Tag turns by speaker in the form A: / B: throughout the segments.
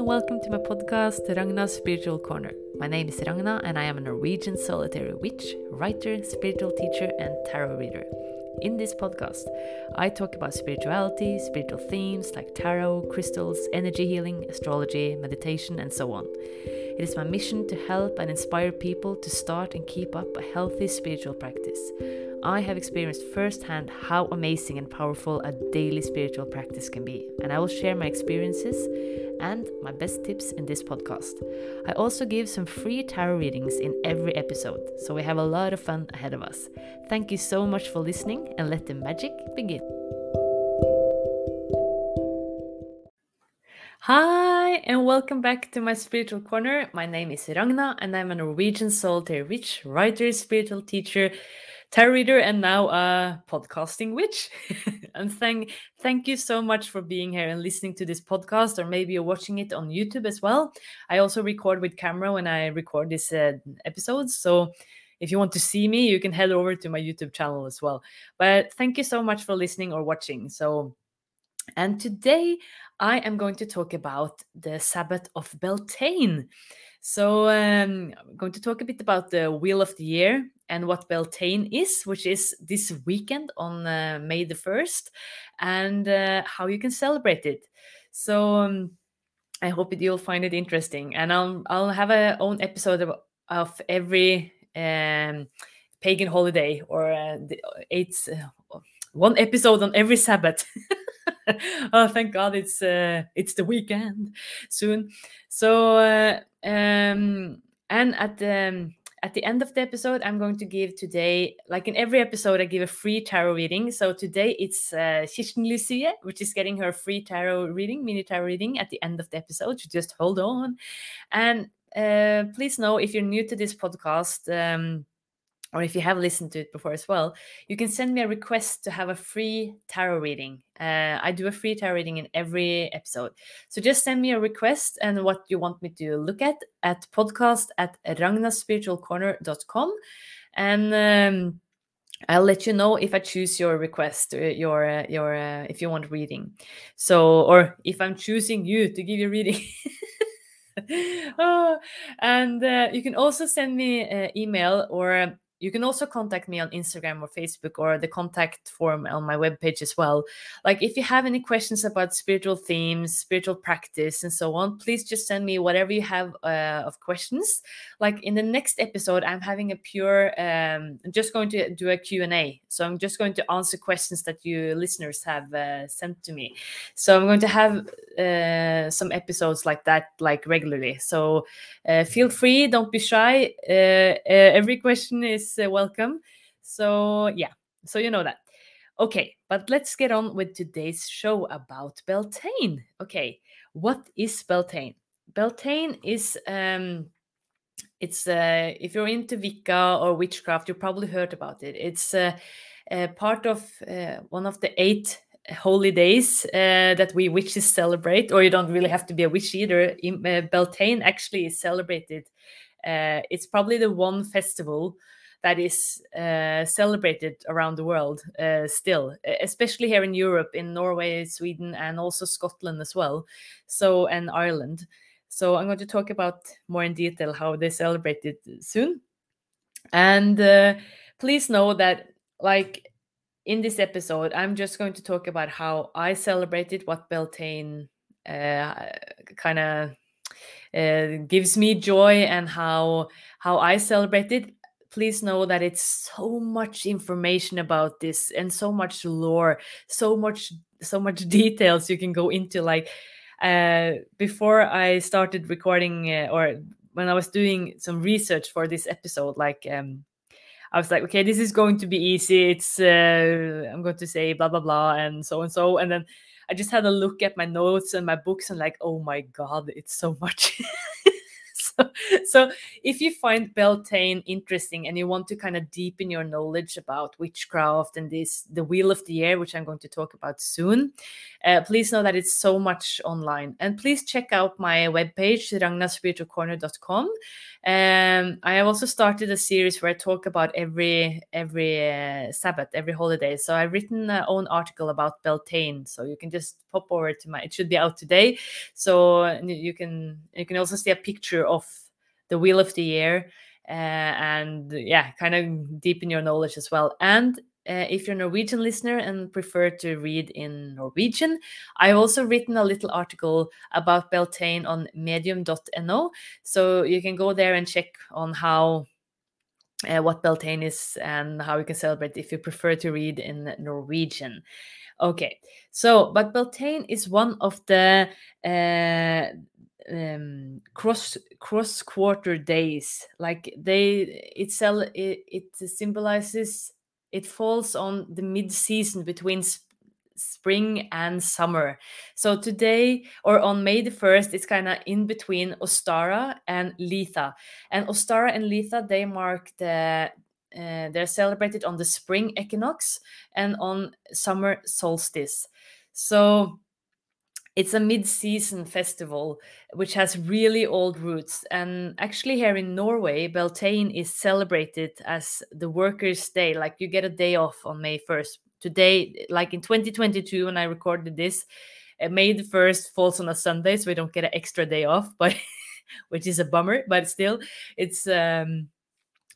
A: and welcome to my podcast, Ragna's Spiritual Corner. My name is Ragna, and I am a Norwegian solitary witch, writer, spiritual teacher, and tarot reader. In this podcast, I talk about spirituality, spiritual themes like tarot, crystals, energy healing, astrology, meditation, and so on. It is my mission to help and inspire people to start and keep up a healthy spiritual practice. I have experienced firsthand how amazing and powerful a daily spiritual practice can be, and I will share my experiences and my best tips in this podcast. I also give some free tarot readings in every episode, so we have a lot of fun ahead of us. Thank you so much for listening, and let the magic begin. Hi, and welcome back to my spiritual corner. My name is Ragna, and I'm a Norwegian solitary witch, writer, spiritual teacher tarot reader and now a podcasting witch. and thank thank you so much for being here and listening to this podcast, or maybe you're watching it on YouTube as well. I also record with camera when I record these uh, episodes, so if you want to see me, you can head over to my YouTube channel as well. But thank you so much for listening or watching. So, and today I am going to talk about the Sabbath of Beltane. So um, I'm going to talk a bit about the Wheel of the Year and what Beltane is, which is this weekend on uh, May the 1st, and uh, how you can celebrate it. So um, I hope you'll find it interesting. And I'll, I'll have a own episode of, of every um, pagan holiday or uh, the, it's uh, one episode on every Sabbath. oh, thank God it's uh, it's the weekend soon. So uh, um, and at the um, at the end of the episode, I'm going to give today, like in every episode, I give a free tarot reading. So today it's uh, Lucie, which is getting her free tarot reading, mini tarot reading at the end of the episode. So just hold on. And uh, please know if you're new to this podcast, um, or if you have listened to it before as well, you can send me a request to have a free tarot reading. Uh, I do a free tarot reading in every episode. So just send me a request and what you want me to look at at podcast at ragnaspiritualcorner.com. And um, I'll let you know if I choose your request, uh, your uh, your uh, if you want reading. So, or if I'm choosing you to give you reading. oh, and uh, you can also send me an email or you can also contact me on Instagram or Facebook or the contact form on my webpage as well. Like if you have any questions about spiritual themes, spiritual practice, and so on, please just send me whatever you have uh, of questions. Like in the next episode, I'm having a pure, um, I'm just going to do a Q&A. So I'm just going to answer questions that you listeners have uh, sent to me. So I'm going to have uh, some episodes like that, like regularly. So uh, feel free, don't be shy. Uh, uh, every question is uh, welcome. So, yeah, so you know that. Okay, but let's get on with today's show about Beltane. Okay, what is Beltane? Beltane is um it's uh if you're into Wicca or witchcraft, you probably heard about it. It's uh, uh part of uh, one of the eight holy days uh, that we witches celebrate, or you don't really have to be a witch either. uh, Beltane actually is celebrated. Uh, it's probably the one festival that is uh, celebrated around the world uh, still, especially here in Europe, in Norway, Sweden, and also Scotland as well. So and Ireland. So I'm going to talk about more in detail how they celebrate it soon. And uh, please know that, like in this episode, I'm just going to talk about how I celebrated what Beltane uh, kind of uh, gives me joy and how how I celebrated please know that it's so much information about this and so much lore so much so much details you can go into like uh, before i started recording uh, or when i was doing some research for this episode like um, i was like okay this is going to be easy. It's uh, i'm going to say blah blah blah and so and so. And then i just had a look at my notes and my books and like oh my god it's so much so, so if you find Beltane interesting and you want to kind of deepen your knowledge about witchcraft and this the Wheel of the Year, which I'm going to talk about soon, uh, please know that it's so much online. And please check out my webpage, ragnaspiritualcorner.com. Um, I have also started a series where I talk about every every uh, Sabbath, every holiday. So I've written an own article about Beltane, so you can just pop over to my. It should be out today, so you can you can also see a picture of the Wheel of the Year. Uh, and yeah, kind of deepen your knowledge as well. And uh, if you're a Norwegian listener and prefer to read in Norwegian, I've also written a little article about Beltane on medium.no. So you can go there and check on how uh, what Beltane is and how you can celebrate if you prefer to read in Norwegian. Okay, so but Beltane is one of the uh, um, cross cross quarter days. Like they, it's it, it symbolizes it falls on the mid season between sp- spring and summer. So today or on May the 1st, it's kind of in between Ostara and Litha. And Ostara and Litha, they mark the uh, they're celebrated on the spring equinox and on summer solstice. So it's a mid-season festival which has really old roots and actually here in norway beltane is celebrated as the workers day like you get a day off on may 1st today like in 2022 when i recorded this uh, may the 1st falls on a sunday so we don't get an extra day off but which is a bummer but still it's um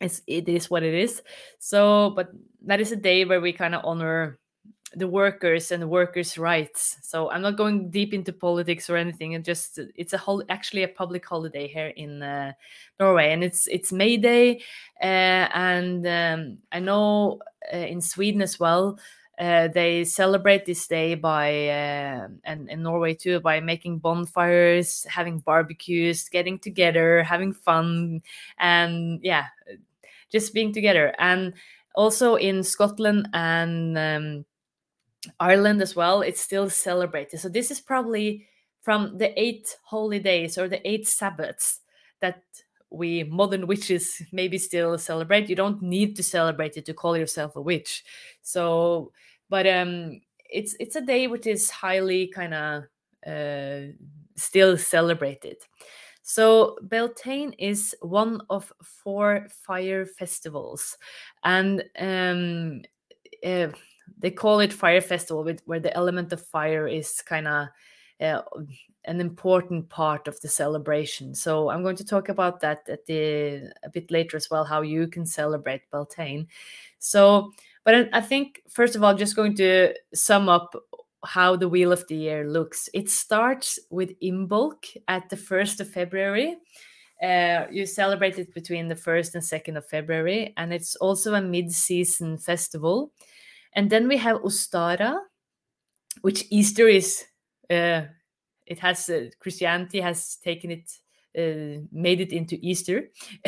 A: it's it is what it is. So but that is a day where we kind of honor the workers and workers' rights. So I'm not going deep into politics or anything. And just it's a whole actually a public holiday here in uh, Norway, and it's it's May Day, uh, and um, I know uh, in Sweden as well. Uh, they celebrate this day by uh, and in Norway too by making bonfires, having barbecues, getting together, having fun, and yeah, just being together. And also in Scotland and um, Ireland as well, it's still celebrated. So this is probably from the eight holy days or the eight Sabbaths that we modern witches maybe still celebrate. You don't need to celebrate it to call yourself a witch. So, but um, it's it's a day which is highly kind of uh, still celebrated. So Beltane is one of four fire festivals, and um, uh, they call it fire festival where the element of fire is kind of uh, an important part of the celebration. So i'm going to talk about that at the a bit later as well how you can celebrate beltane. So but i think first of all just going to sum up how the wheel of the year looks. It starts with imbolc at the 1st of february. Uh, you celebrate it between the 1st and 2nd of february and it's also a mid-season festival and then we have Ostara, which Easter is. Uh, it has uh, Christianity has taken it, uh, made it into Easter,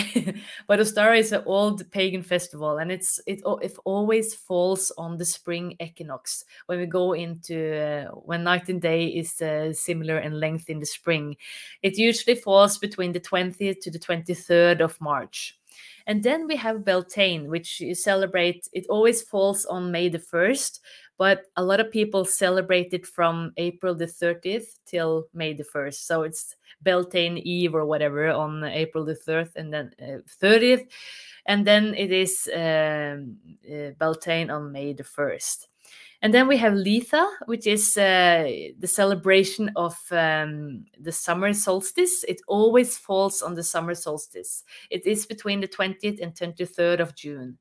A: but Ostara is an old pagan festival, and it's it it always falls on the spring equinox when we go into uh, when night and day is uh, similar in length in the spring. It usually falls between the twentieth to the twenty third of March. And then we have Beltane, which you celebrate. It always falls on May the 1st, but a lot of people celebrate it from April the 30th till May the 1st. So it's Beltane Eve or whatever on April the 3rd and then uh, 30th. And then it is um, uh, Beltane on May the 1st. And then we have Litha, which is uh, the celebration of um, the summer solstice. It always falls on the summer solstice. It is between the 20th and 23rd of June.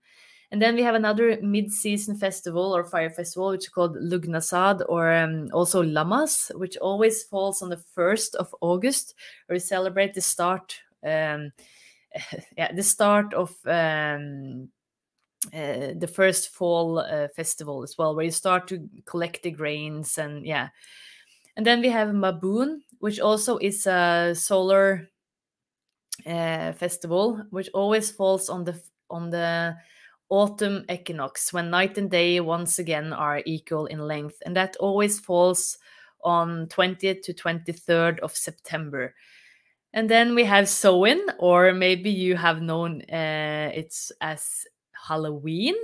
A: And then we have another mid-season festival or fire festival, which is called Lugnasad or um, also Lammas, which always falls on the 1st of August, where we celebrate the start, um, yeah, the start of um, uh, the first fall uh, festival as well, where you start to collect the grains and yeah. And then we have Mabon, which also is a solar uh, festival, which always falls on the on the autumn equinox when night and day once again are equal in length, and that always falls on 20th to 23rd of September. and then we have Samhain, or maybe you have known uh, it's as Halloween.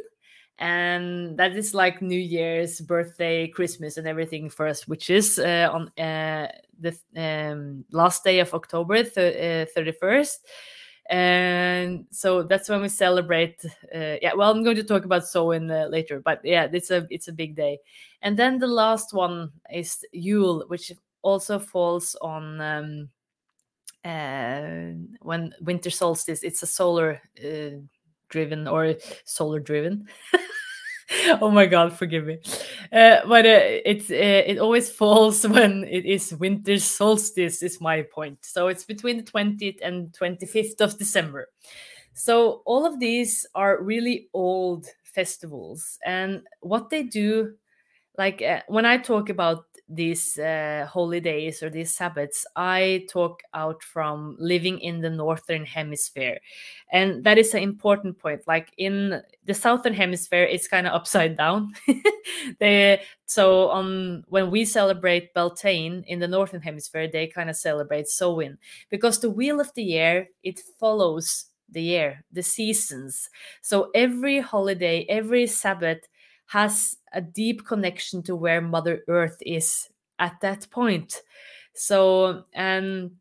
A: And that is like New Year's, birthday, Christmas, and everything for us, which is uh, on uh, the um, last day of October, th- 31st. Uh, and so that's when we celebrate. Uh, yeah, well, I'm going to talk about Samhain uh, later, but yeah, it's a it's a big day. And then the last one is Yule, which also falls on um, uh, when winter solstice. It's a solar uh, driven or solar driven. oh my god, forgive me. Uh, but uh, it's uh, it always falls when it is winter solstice. Is my point. So it's between the twentieth and twenty fifth of December. So all of these are really old festivals, and what they do, like uh, when I talk about these uh, holidays or these Sabbaths, I talk out from living in the northern hemisphere, and that is an important point. Like in the southern hemisphere, it's kind of upside down. they so on when we celebrate Beltane in the northern hemisphere, they kind of celebrate Samhain because the wheel of the year it follows the year, the seasons. So every holiday, every Sabbath has a deep connection to where Mother Earth is at that point. So and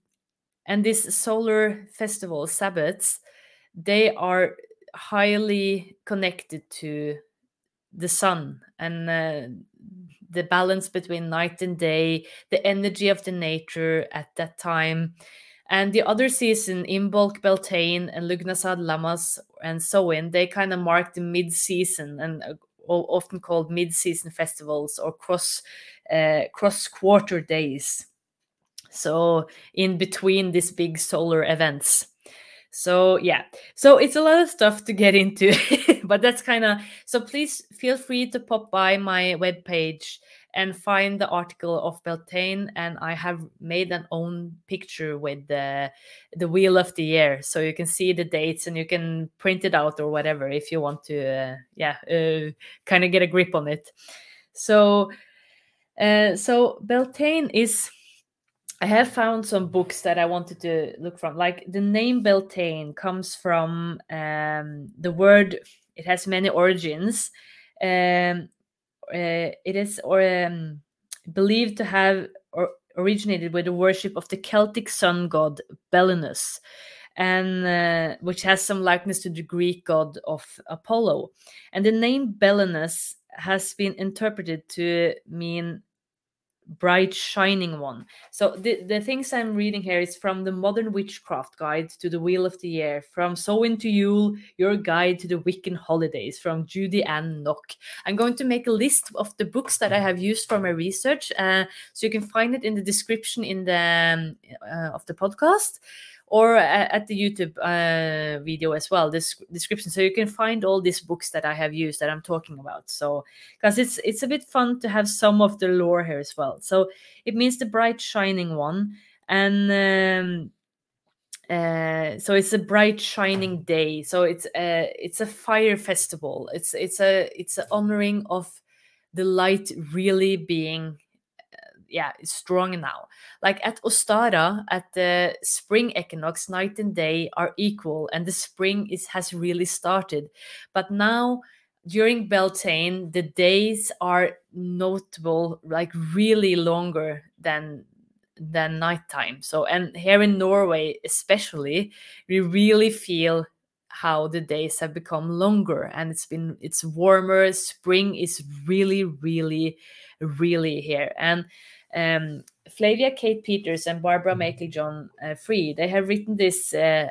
A: and this solar festival Sabbaths, they are highly connected to the sun and uh, the balance between night and day, the energy of the nature at that time. And the other season, Imbolc, Beltane, and Lugnasad, Lammas, and so on, they kind of mark the mid season and uh, often called mid-season festivals or cross uh, cross quarter days. So in between these big solar events. So yeah, so it's a lot of stuff to get into, but that's kind of so. Please feel free to pop by my webpage and find the article of Beltane. And I have made an own picture with the the wheel of the year, so you can see the dates and you can print it out or whatever if you want to. Uh, yeah, uh, kind of get a grip on it. So, uh, so Beltane is. I have found some books that I wanted to look from. Like the name Beltane comes from um, the word. It has many origins. Um, uh, it is or um, believed to have or originated with the worship of the Celtic sun god Belenus, and uh, which has some likeness to the Greek god of Apollo. And the name Belenus has been interpreted to mean bright shining one. So the, the things i'm reading here is from the modern witchcraft guide to the wheel of the year from samhain to yule your guide to the wiccan holidays from judy ann nock. I'm going to make a list of the books that i have used for my research uh, so you can find it in the description in the um, uh, of the podcast or at the YouTube uh, video as well, this description. So you can find all these books that I have used that I'm talking about. So because it's it's a bit fun to have some of the lore here as well. So it means the bright shining one, and um, uh, so it's a bright shining day. So it's a it's a fire festival. It's it's a it's a honoring of the light really being yeah it's strong now. Like at ostara at the spring equinox night and day are equal and the spring is has really started. But now during beltane the days are notable like really longer than than nighttime. So and here in norway especially we really feel how the days have become longer and it's been it's warmer. Spring is really really really here. And um, Flavia Kate Peters and Barbara mm-hmm. MeikleJohn uh, Free. They have written this. Uh,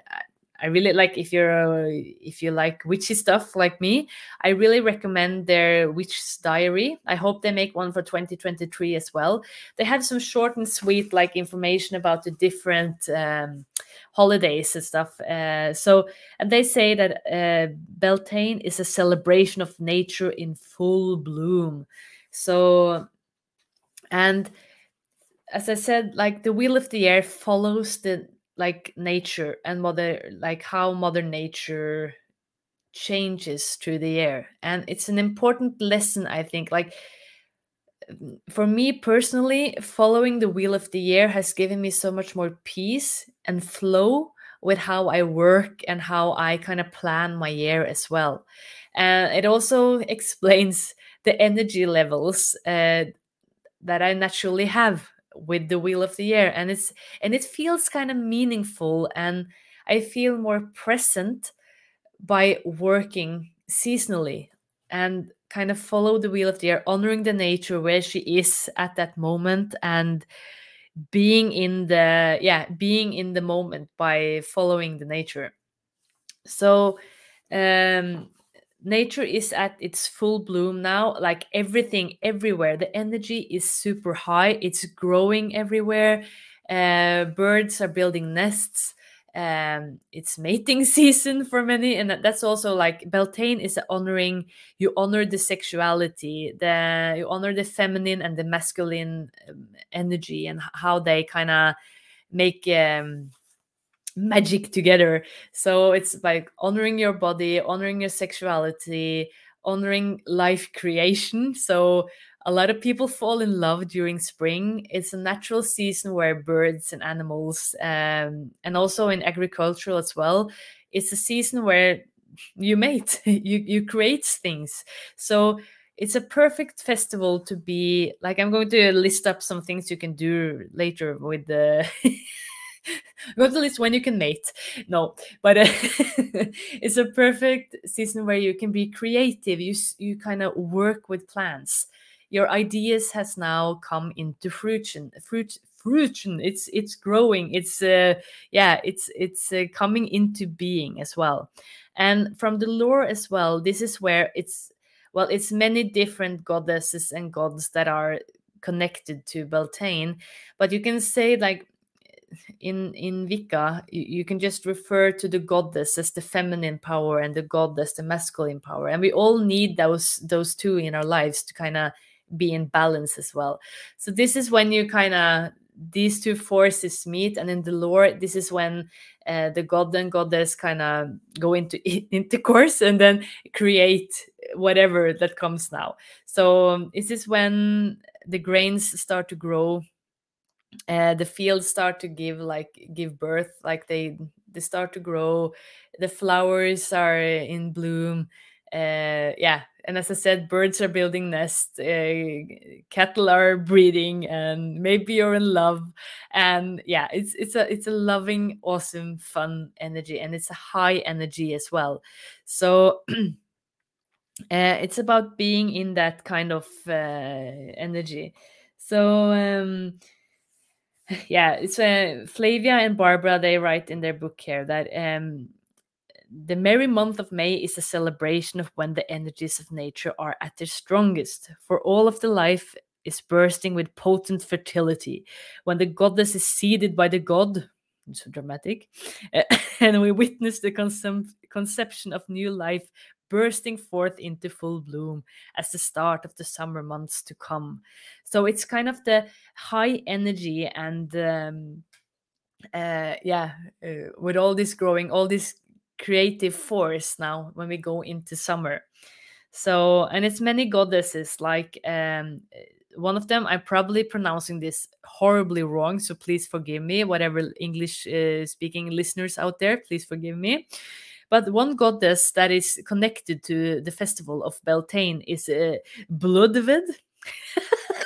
A: I really like if you're uh, if you like witchy stuff like me. I really recommend their Witch's Diary. I hope they make one for 2023 as well. They have some short and sweet like information about the different um, holidays and stuff. Uh, so and they say that uh, Beltane is a celebration of nature in full bloom. So and as I said, like the wheel of the year follows the like nature and mother like how mother nature changes through the year and it's an important lesson i think. Like for me personally, following the wheel of the year has given me so much more peace and flow with how I work and how I kind of plan my year as well. And it also explains the energy levels uh, that I naturally have with the wheel of the year and it's and it feels kind of meaningful and I feel more present by working seasonally and kind of follow the wheel of the year honoring the nature where she is at that moment and being in the yeah being in the moment by following the nature. So um nature is at its full bloom now like everything everywhere. The energy is super high. It's growing everywhere. Uh, birds are building nests. Um it's mating season for many and that's also like beltane is honoring you honor the sexuality the you honor the feminine and the masculine um, energy and how they kind of make um magic together so it's like honoring your body honoring your sexuality honoring life creation so a lot of people fall in love during spring. It's a natural season where birds and animals, um, and also in agricultural as well, it's a season where you mate, you you create things. So it's a perfect festival to be like. I'm going to list up some things you can do later with the. go to list when you can mate? No but uh, it's a perfect season where you can be creative. You you kind of work with plants your ideas has now come into fruition fruit fruition. It's it's growing. It's uh yeah it's it's uh, coming into being as well. And from the lore as well this is where it's well it's many different goddesses and gods that are connected to beltane but you can say like in in Wicca, you, you, can just refer to the goddess as the feminine power and the god as the masculine power, and we all need those those two in our lives to kind of be in balance as well. So this is when you kind of these two forces meet, and in the lore, this is when uh, the god and goddess kind of go into intercourse and then create whatever that comes now. So um, this is when the grains start to grow. Uh, the fields start to give like give birth like they they start to grow. The flowers are in bloom. Uh, yeah and as i said birds are building nests uh, cattle are breeding and maybe you're in love. And yeah it's it's a it's a loving awesome fun energy and it's a high energy as well. So uh, it's about being in that kind of uh, energy. So um yeah it's uh, flavia and barbara they write in their book here that um the merry month of May is a celebration of when the energies of nature are at their strongest, for all of the life is bursting with potent fertility. When the goddess is seeded by the god, so dramatic, and we witness the conception of new life bursting forth into full bloom as the start of the summer months to come. So it's kind of the high energy and um, uh, yeah, uh, with all this growing, all this creative force now when we go into summer. So, and it's many goddesses, like um, one of them, I'm probably pronouncing this horribly wrong, so please forgive me. Whatever English uh, speaking listeners out there, please forgive me. But one goddess that is connected to the festival of Beltane is uh, Blodved.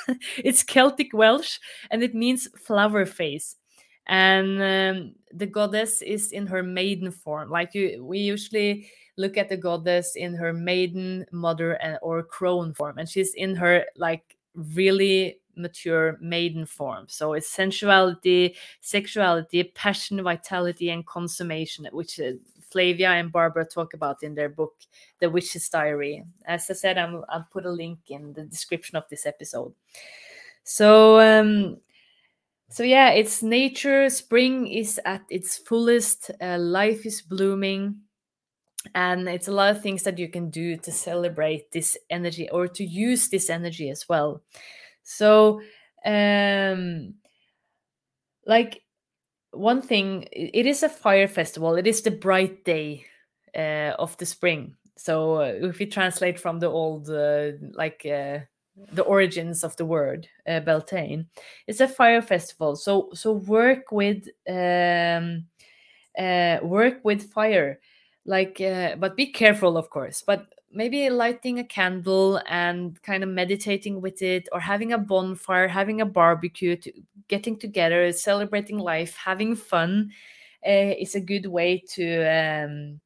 A: it's Celtic Welsh and it means flower face. And um, the goddess is in her maiden form. Like you we usually look at the goddess in her maiden mother and or crone form and she's in her like really mature maiden form. So it's sensuality sexuality passion vitality and consummation which uh, flavia and barbara talk about in their book the witch's diary. As i said I'm, i'll put a link in the description of this episode. So um so yeah it's nature. Spring is at its fullest. Uh, life is blooming. And it's a lot of things that you can do to celebrate this energy or to use this energy as well. So um like one thing it is a fire festival it is the bright day uh, of the spring so uh, if we translate from the old uh, like uh, the origins of the word uh, Beltane. It's a fire festival, so so work with um, uh, work with fire, like but be careful, of course. But maybe lighting a candle and kind of meditating with it, or having a bonfire, having a barbecue, to, getting together, celebrating life, having fun, uh, is a good way to um,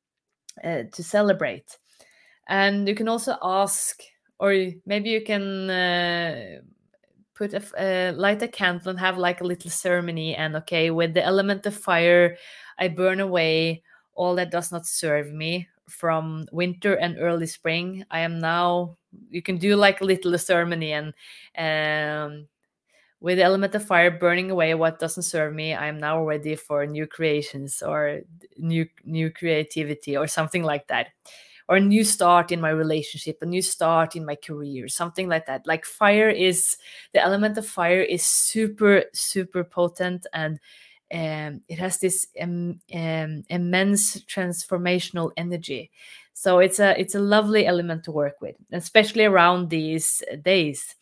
A: uh, to celebrate. And you can also ask or maybe you can uh, put a light a candle and have like a little ceremony and okay with the element of fire i burn away all that does not serve me from winter and early spring i am now you can do like a little ceremony and um, with the element of fire burning away what doesn't serve me i am now ready for new creations or new new creativity or something like that or a new start in my relationship, a new start in my career, something like that. Like fire is the element of fire is super, super potent and um, it has this um, um, immense transformational energy. So it's a it's a lovely element to work with, especially around these days.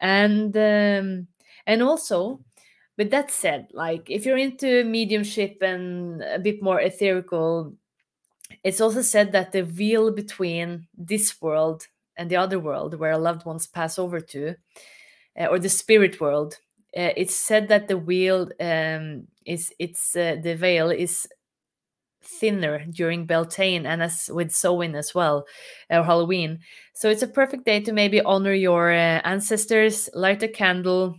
A: And um, and also, with that said, like if you're into mediumship and a bit more etherical it's also said that the veil between this world and the other world where loved ones pass over to uh, or the spirit world uh, it's said that the veil um, is it's uh, the veil is thinner during Beltane and as with Samhain as well or Halloween. So it's a perfect day to maybe honor your uh, ancestors light a candle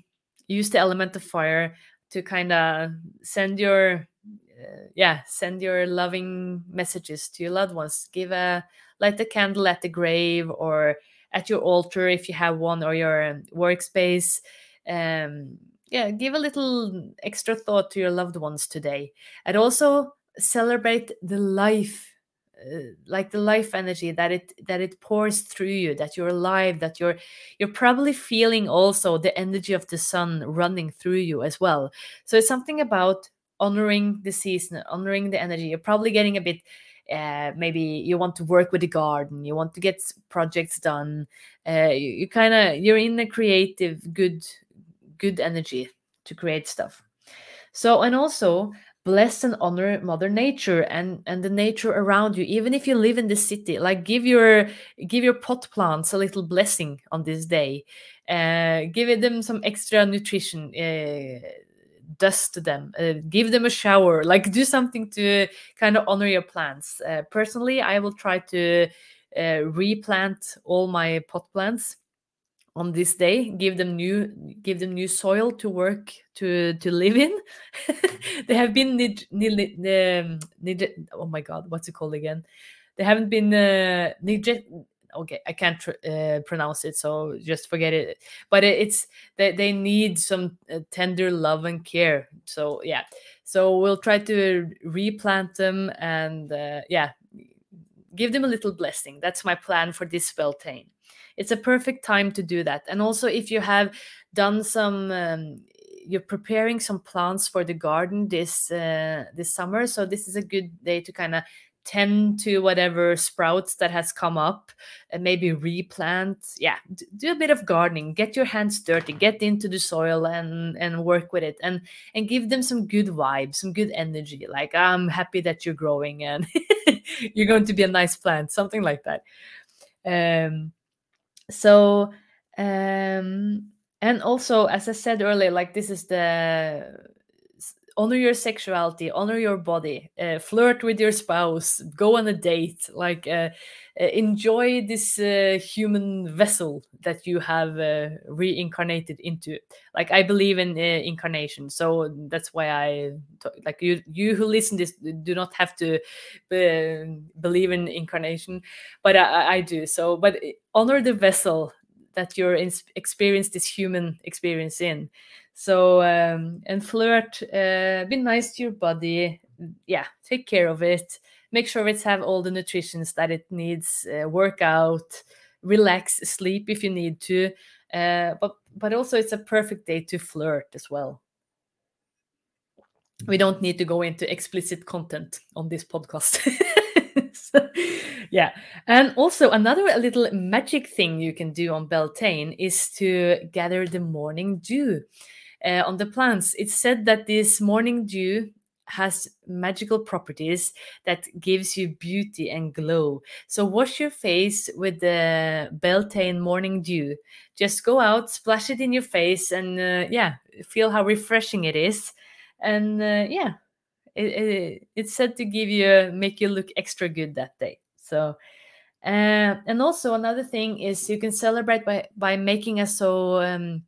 A: use the element of fire to kind of send your uh, yeah send your loving messages to your loved ones. Give a light a candle at the grave or at your altar if you have one or your workspace um yeah give a little extra thought to your loved ones today. And also celebrate the life uh, like the life energy that it that it pours through you that you're alive that you're you're probably feeling also the energy of the sun running through you as well. So it's something about honoring the season, honoring the energy. You're probably getting a bit uh, maybe you want to work with the garden you want to get projects done. Uh, you, you kind of you're in a creative good good energy to create stuff. So and also bless and honor mother nature and and the nature around you even if you live in the city like give your give your pot plants a little blessing on this day. Uh, give them some extra nutrition uh, dust to them uh, give them a shower like do something to kind of honor your plants. Uh, personally i will try to uh, replant all my pot plants on this day give them new give them new soil to work to to live in. They have been nid, um, nid, oh my god what's it called again? They haven't been uh, okay i can't uh, pronounce it so just forget it. But it's they, they need some uh, tender love and care. So yeah. So we'll try to replant them and uh, yeah give them a little blessing. That's my plan for this Beltane it's a perfect time to do that. And also if you have done some um, you're preparing some plants for the garden this uh, this summer so this is a good day to kind of tend to whatever sprouts that has come up and maybe replant. Yeah do a bit of gardening. Get your hands dirty. Get into the soil and and work with it and and give them some good vibes some good energy like i'm happy that you're growing and you're going to be a nice plant something like that. Um so um and also as i said earlier like this is the honor your sexuality honor your body uh, flirt with your spouse go on a date like uh, uh, enjoy this uh, human vessel that you have uh, reincarnated into like i believe in uh, incarnation so that's why i like you you who listen this do not have to believe in incarnation but I, I do. So but honor the vessel that you're in, experience this human experience in so um, and flirt, uh, be nice to your body. Yeah, take care of it. Make sure it's have all the nutritions that it needs. Uh, work out, relax, sleep if you need to. Uh, but but also it's a perfect day to flirt as well. We don't need to go into explicit content on this podcast. so, yeah. And also another little magic thing you can do on Beltane is to gather the morning dew uh, on the plants. It's said that this morning dew has magical properties that gives you beauty and glow. So wash your face with the Beltane morning dew. Just go out, splash it in your face, and uh, yeah, feel how refreshing it is. And uh, yeah, it, it, it's said to give you make you look extra good that day. So. Uh, and also another thing is you can celebrate by by making a so um,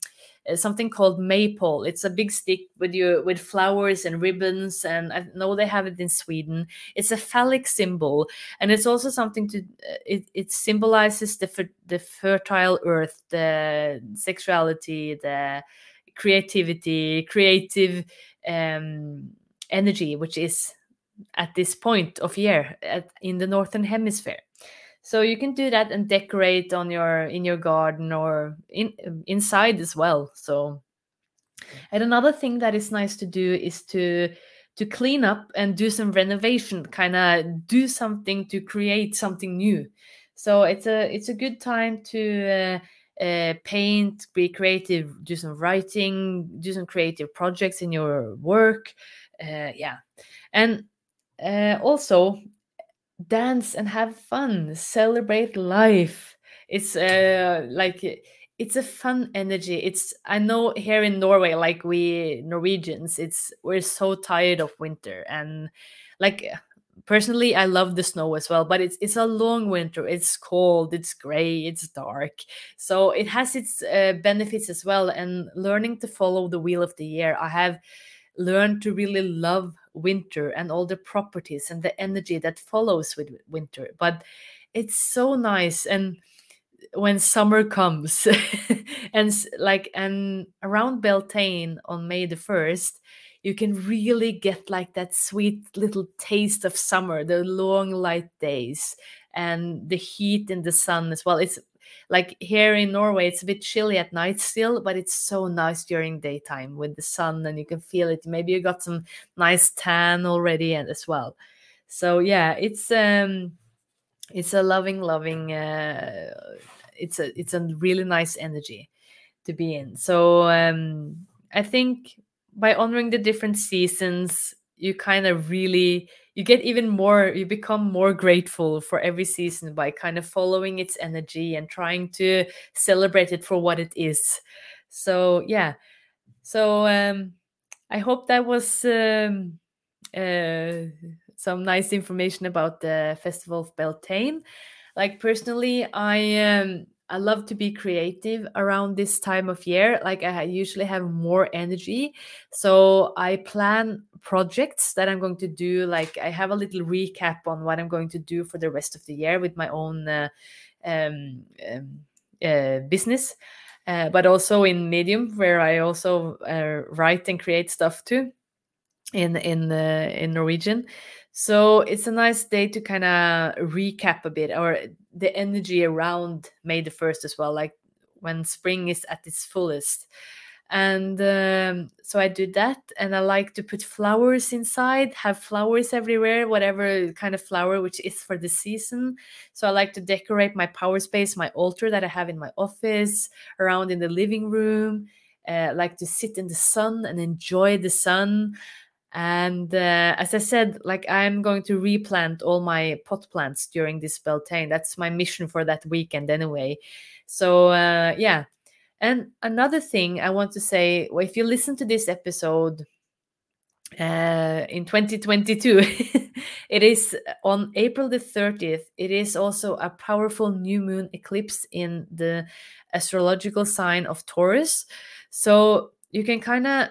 A: uh, something called maypole. It's a big stick with you with flowers and ribbons, and I know they have it in Sweden. It's a phallic symbol, and it's also something to uh, it. It symbolizes the the fertile earth, the sexuality, the creativity, creative um, energy, which is at this point of year at, in the northern hemisphere. So you can do that and decorate on your in your garden or in inside as well. So and another thing that is nice to do is to to clean up and do some renovation kind of do something to create something new. So it's a it's a good time to uh, uh, paint be creative do some writing do some creative projects in your work uh, yeah. And uh, also dance and have fun celebrate life. It's uh like it's a fun energy. It's i know here in norway like we norwegians it's we're so tired of winter and like personally i love the snow as well but it's it's a long winter. It's cold it's gray it's dark. So it has its uh, benefits as well and learning to follow the wheel of the year i have learned to really love winter and all the properties and the energy that follows with winter. But it's so nice and when summer comes and like and around beltane on may the 1st you can really get like that sweet little taste of summer the long light days and the heat in the sun as well it's like here in Norway, it's a bit chilly at night still, but it's so nice during daytime with the sun and you can feel it. Maybe you got some nice tan already and as well. So yeah, it's um it's a loving, loving uh it's a it's a really nice energy to be in. So um I think by honoring the different seasons, you kind of really you get even more you become more grateful for every season by kind of following its energy and trying to celebrate it for what it is. So yeah. So um i hope that was um uh some nice information about the festival of beltane. Like personally i um I love to be creative around this time of year. Like I usually have more energy. So I plan projects that I'm going to do. Like I have a little recap on what I'm going to do for the rest of the year with my own uh, um, um, uh, business, uh, but also in Medium, where I also uh, write and create stuff too in in uh, in Norwegian. So it's a nice day to kind of recap a bit or the energy around May the 1st as well, like when spring is at its fullest. And um, so I do that, and I like to put flowers inside, have flowers everywhere, whatever kind of flower which is for the season. So I like to decorate my power space, my altar that I have in my office, around in the living room. Uh, like to sit in the sun and enjoy the sun and uh, as I said, like I'm going to replant all my pot plants during this Beltane. That's my mission for that weekend anyway. So uh, yeah. And another thing I want to say, well, if you listen to this episode uh, in 2022, it is on April the 30th. It is also a powerful new moon eclipse in the astrological sign of Taurus. So you can kind of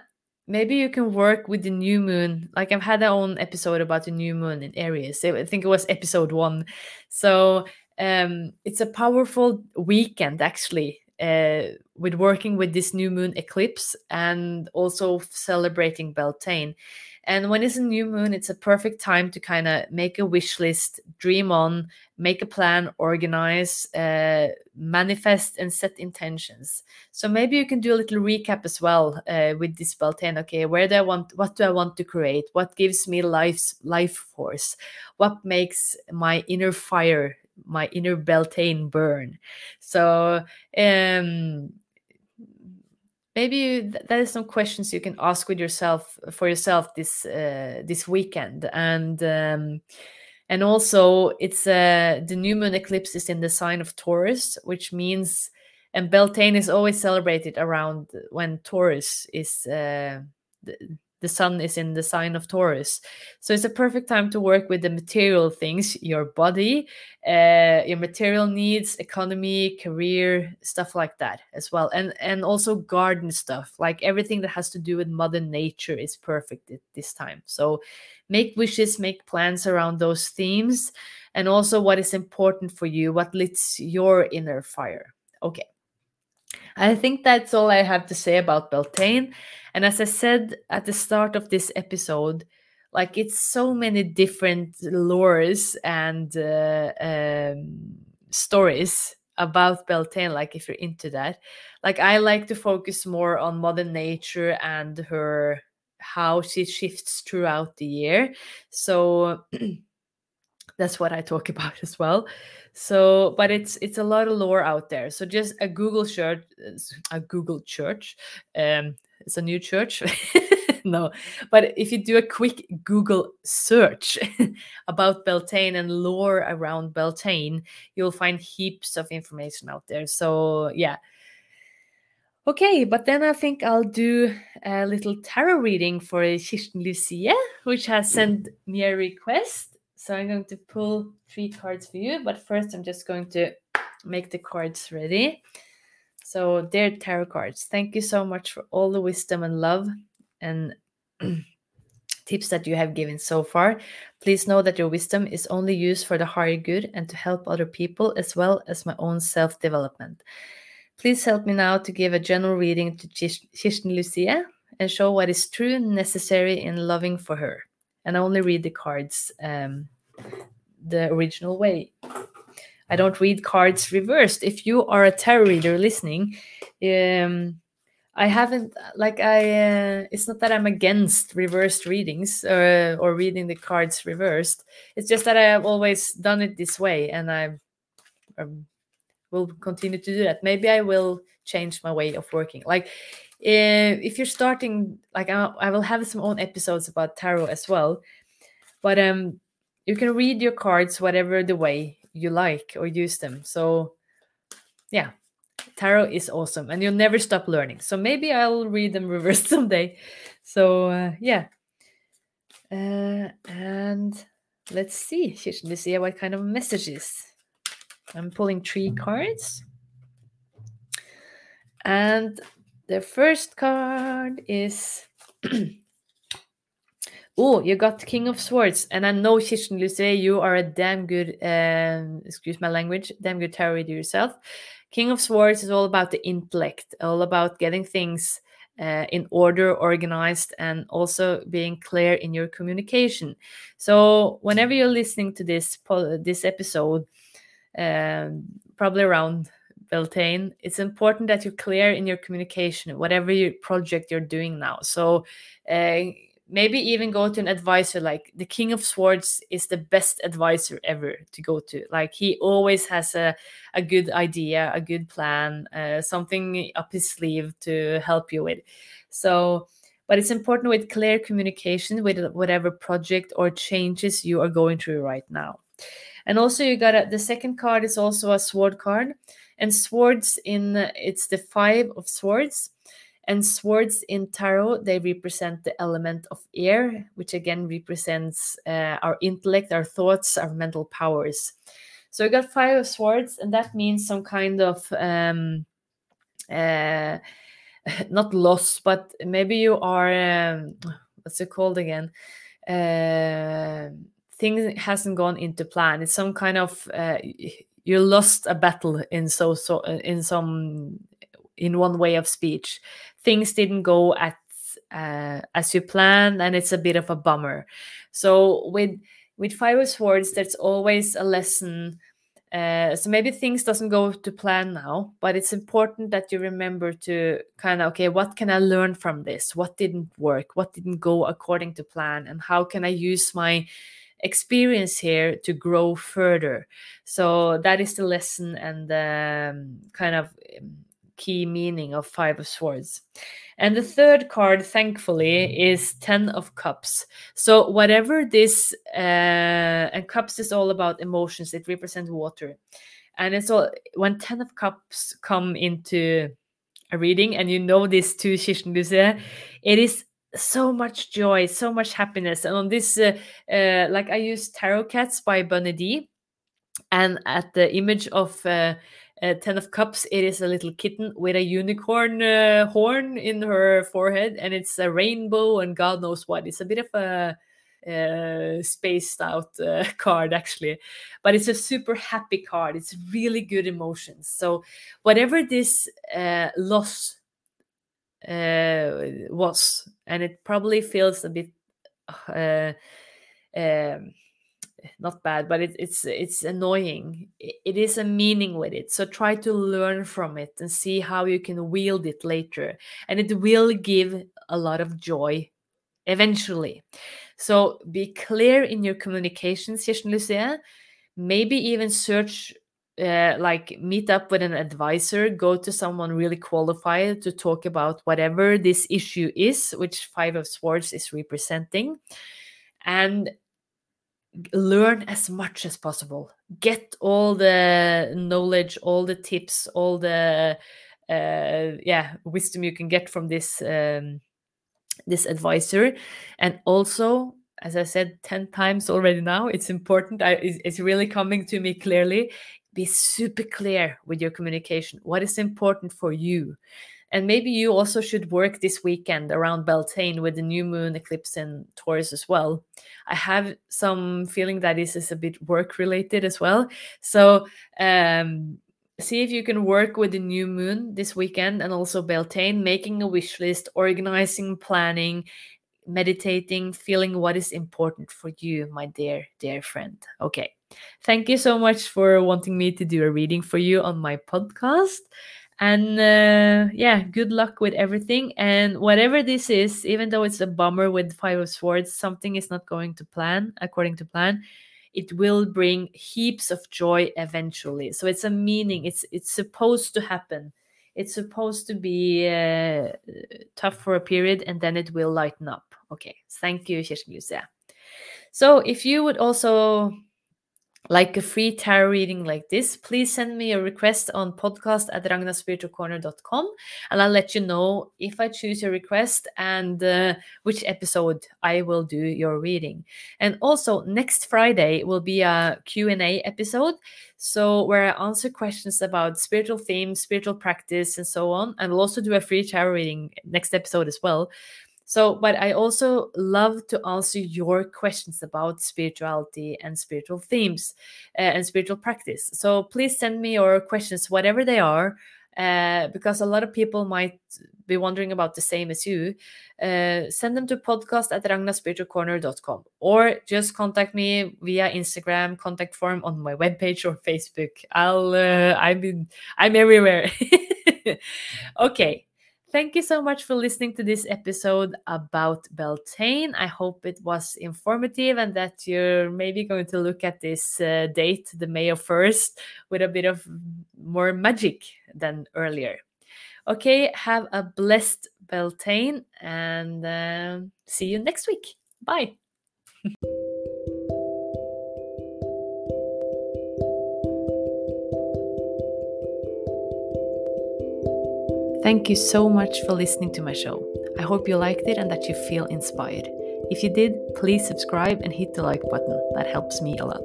A: maybe you can work with the new moon. Like i've had our own episode about the new moon in aries. I think it was episode one. So um it's a powerful weekend actually uh with working with this new moon eclipse and also celebrating beltane and when it's a new moon, it's a perfect time to kind of make a wish list, dream on, make a plan, organize, uh, manifest, and set intentions. So maybe you can do a little recap as well uh, with this Beltane. Okay, where do I want? What do I want to create? What gives me life's life force? What makes my inner fire my inner Beltane burn. So um maybe you, that is some questions you can ask with yourself for yourself this uh, this weekend. And um, and also it's uh, the new moon eclipse is in the sign of taurus which means and beltane is always celebrated around when taurus is uh, the, the sun is in the sign of Taurus. So it's a perfect time to work with the material things, your body, uh, your material needs, economy, career, stuff like that as well. And and also garden stuff, like everything that has to do with mother nature is perfect at this time. So make wishes, make plans around those themes and also what is important for you, what lights your inner fire. Okay. I think that's all I have to say about Beltane. And as I said at the start of this episode, like it's so many different lores and uh, um, stories about Beltane. Like if you're into that, like I like to focus more on Mother Nature and her how she shifts throughout the year. So that's what I talk about as well. So, but it's it's a lot of lore out there. So just a Google church, a Google church, um, it's a new church. no, but if you do a quick Google search about Beltane and lore around Beltane, you'll find heaps of information out there. So yeah. Okay, but then I think I'll do a little tarot reading for Kirsten Lucia, which has sent me a request. So I'm going to pull three cards for you, but first I'm just going to make the cards ready. So, dear tarot cards, thank you so much for all the wisdom and love and tips that you have given so far. Please know that your wisdom is only used for the higher good and to help other people as well as my own self development. Please help me now to give a general reading to Kirsten Lucia and show what is true and necessary in loving for her. And I only read the cards um, the original way. I don't read cards reversed. If you are a tarot reader listening, um, I haven't like I. Uh, it's not that I'm against reversed readings or or reading the cards reversed. It's just that I have always done it this way, and I um, will continue to do that. Maybe I will change my way of working. Like uh, if you're starting, like I, I will have some own episodes about tarot as well, but um, you can read your cards whatever the way you like or use them. So, yeah, tarot is awesome and you'll never stop learning. So, maybe I'll read them reversed someday. So, uh, yeah. Uh, and let's see, let's see what kind of messages. I'm pulling three cards. And the first card is Oh, you got King of Swords, and I know Kirsten Luce, you are a damn good, um, excuse my language, damn good tarot reader yourself. King of Swords is all about the intellect, all about getting things uh, in order, organized, and also being clear in your communication. So whenever you're listening to this this episode, um, probably around Beltane, it's important that you're clear in your communication, whatever your project you're doing now. So. Uh, maybe even go to an advisor like the king of swords is the best advisor ever to go to like he always has a, a good idea a good plan uh, something up his sleeve to help you with so but it's important with clear communication with whatever project or changes you are going through right now and also you got a, the second card is also a sword card and swords in it's the five of swords and swords in tarot, they represent the element of air, which again represents uh, our intellect, our thoughts, our mental powers. So we got five of swords, and that means some kind of um, uh, not loss, but maybe you are um, what's it called again? Uh, thing hasn't gone into plan. It's some kind of uh, you lost a battle in so so in some in one way of speech. Things didn't go at uh, as you planned and it's a bit of a bummer. So with with five of swords there's always a lesson uh, so maybe things doesn't go to plan now but it's important that you remember to kind of okay what can i learn from this? What didn't work? What didn't go according to plan? And how can i use my experience here to grow further. So that is the lesson and the um, kind of um, key meaning of Five of Swords. And the third card, thankfully, is Ten of Cups. So whatever this, uh, and Cups is all about emotions. It represents water, and it's all when Ten of Cups come into a reading, and you know this too, Lucia, it is so much joy, so much happiness. And on this, uh, uh, like I use Tarot Cats by Dee, and at the image of uh, uh, Ten of Cups, it is a little kitten with a unicorn uh, horn in her forehead, and it's a rainbow and God knows what. It's a bit of a uh, spaced out uh, card actually but it's a super happy card it's really good emotions so whatever this uh, loss uh, was, and it probably feels a bit uh, um, not bad, but it, it's it's annoying. It, it is a meaning with it, so try to learn from it and see how you can wield it later, and it will give a lot of joy eventually. So be clear in your communications, Lucia. Maybe even search uh, like meet up with an advisor, go to someone really qualified to talk about whatever this issue is, which Five of Swords is representing, and learn as much as possible. Get all the knowledge, all the tips, all the uh, yeah wisdom you can get from this um, this advisor, and also as I said 10 times already now, it's important. I, it's, it's, really coming to me clearly be super clear with your communication. What is important for you? And maybe you also should work this weekend around Beltane with the new moon eclipse in Taurus as well. I have some feeling that this is a bit work related as well. So um, see if you can work with the new moon this weekend and also Beltane, making a wish list, organizing, planning, meditating, feeling what is important for you, my dear, dear friend. Okay. Thank you so much for wanting me to do a reading for you on my podcast. And uh, yeah, good luck with everything. And whatever this is, even though it's a bummer with Five of Swords, something is not going to plan according to plan. It will bring heaps of joy eventually. So it's a meaning. It's it's supposed to happen. It's supposed to be uh, tough for a period, and then it will lighten up. Okay. Thank you, Kirsten. So if you would also like a free tarot reading like this, please send me a request on podcast at ragnaspiritualcorner.com and I'll let you know if I choose your request and uh, which episode I will do your reading. And also next Friday will be a Q&A episode so where I answer questions about spiritual themes, spiritual practice and so on. And we'll also do a free tarot reading next episode as well. So, but I also love to answer your questions about spirituality and spiritual themes uh, and spiritual practice. So, please send me your questions, whatever they are, uh, because a lot of people might be wondering about the same as you. Uh, send them to podcast at ragnaspiritualcorner.com or just contact me via Instagram contact form on my webpage or Facebook. I'll I'm in, I'm everywhere. okay. Thank you so much for listening to this episode about Beltane. I hope it was informative and that you're maybe going to look at this uh, date, the May of 1st, with a bit of more magic than earlier. Okay, have a blessed Beltane and uh, see you next week. Bye. Thank you so much for listening to my show. I hope you liked it and that you feel inspired. If you did, please subscribe and hit the like button. That helps me a lot.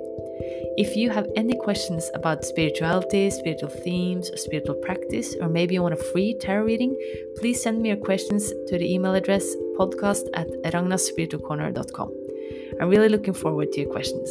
A: If you have any questions about spirituality, spiritual themes, spiritual practice, or maybe you want a free tarot reading, please send me your questions to the email address podcast at ragnaspiritualcorner.com. I'm really looking forward to your questions.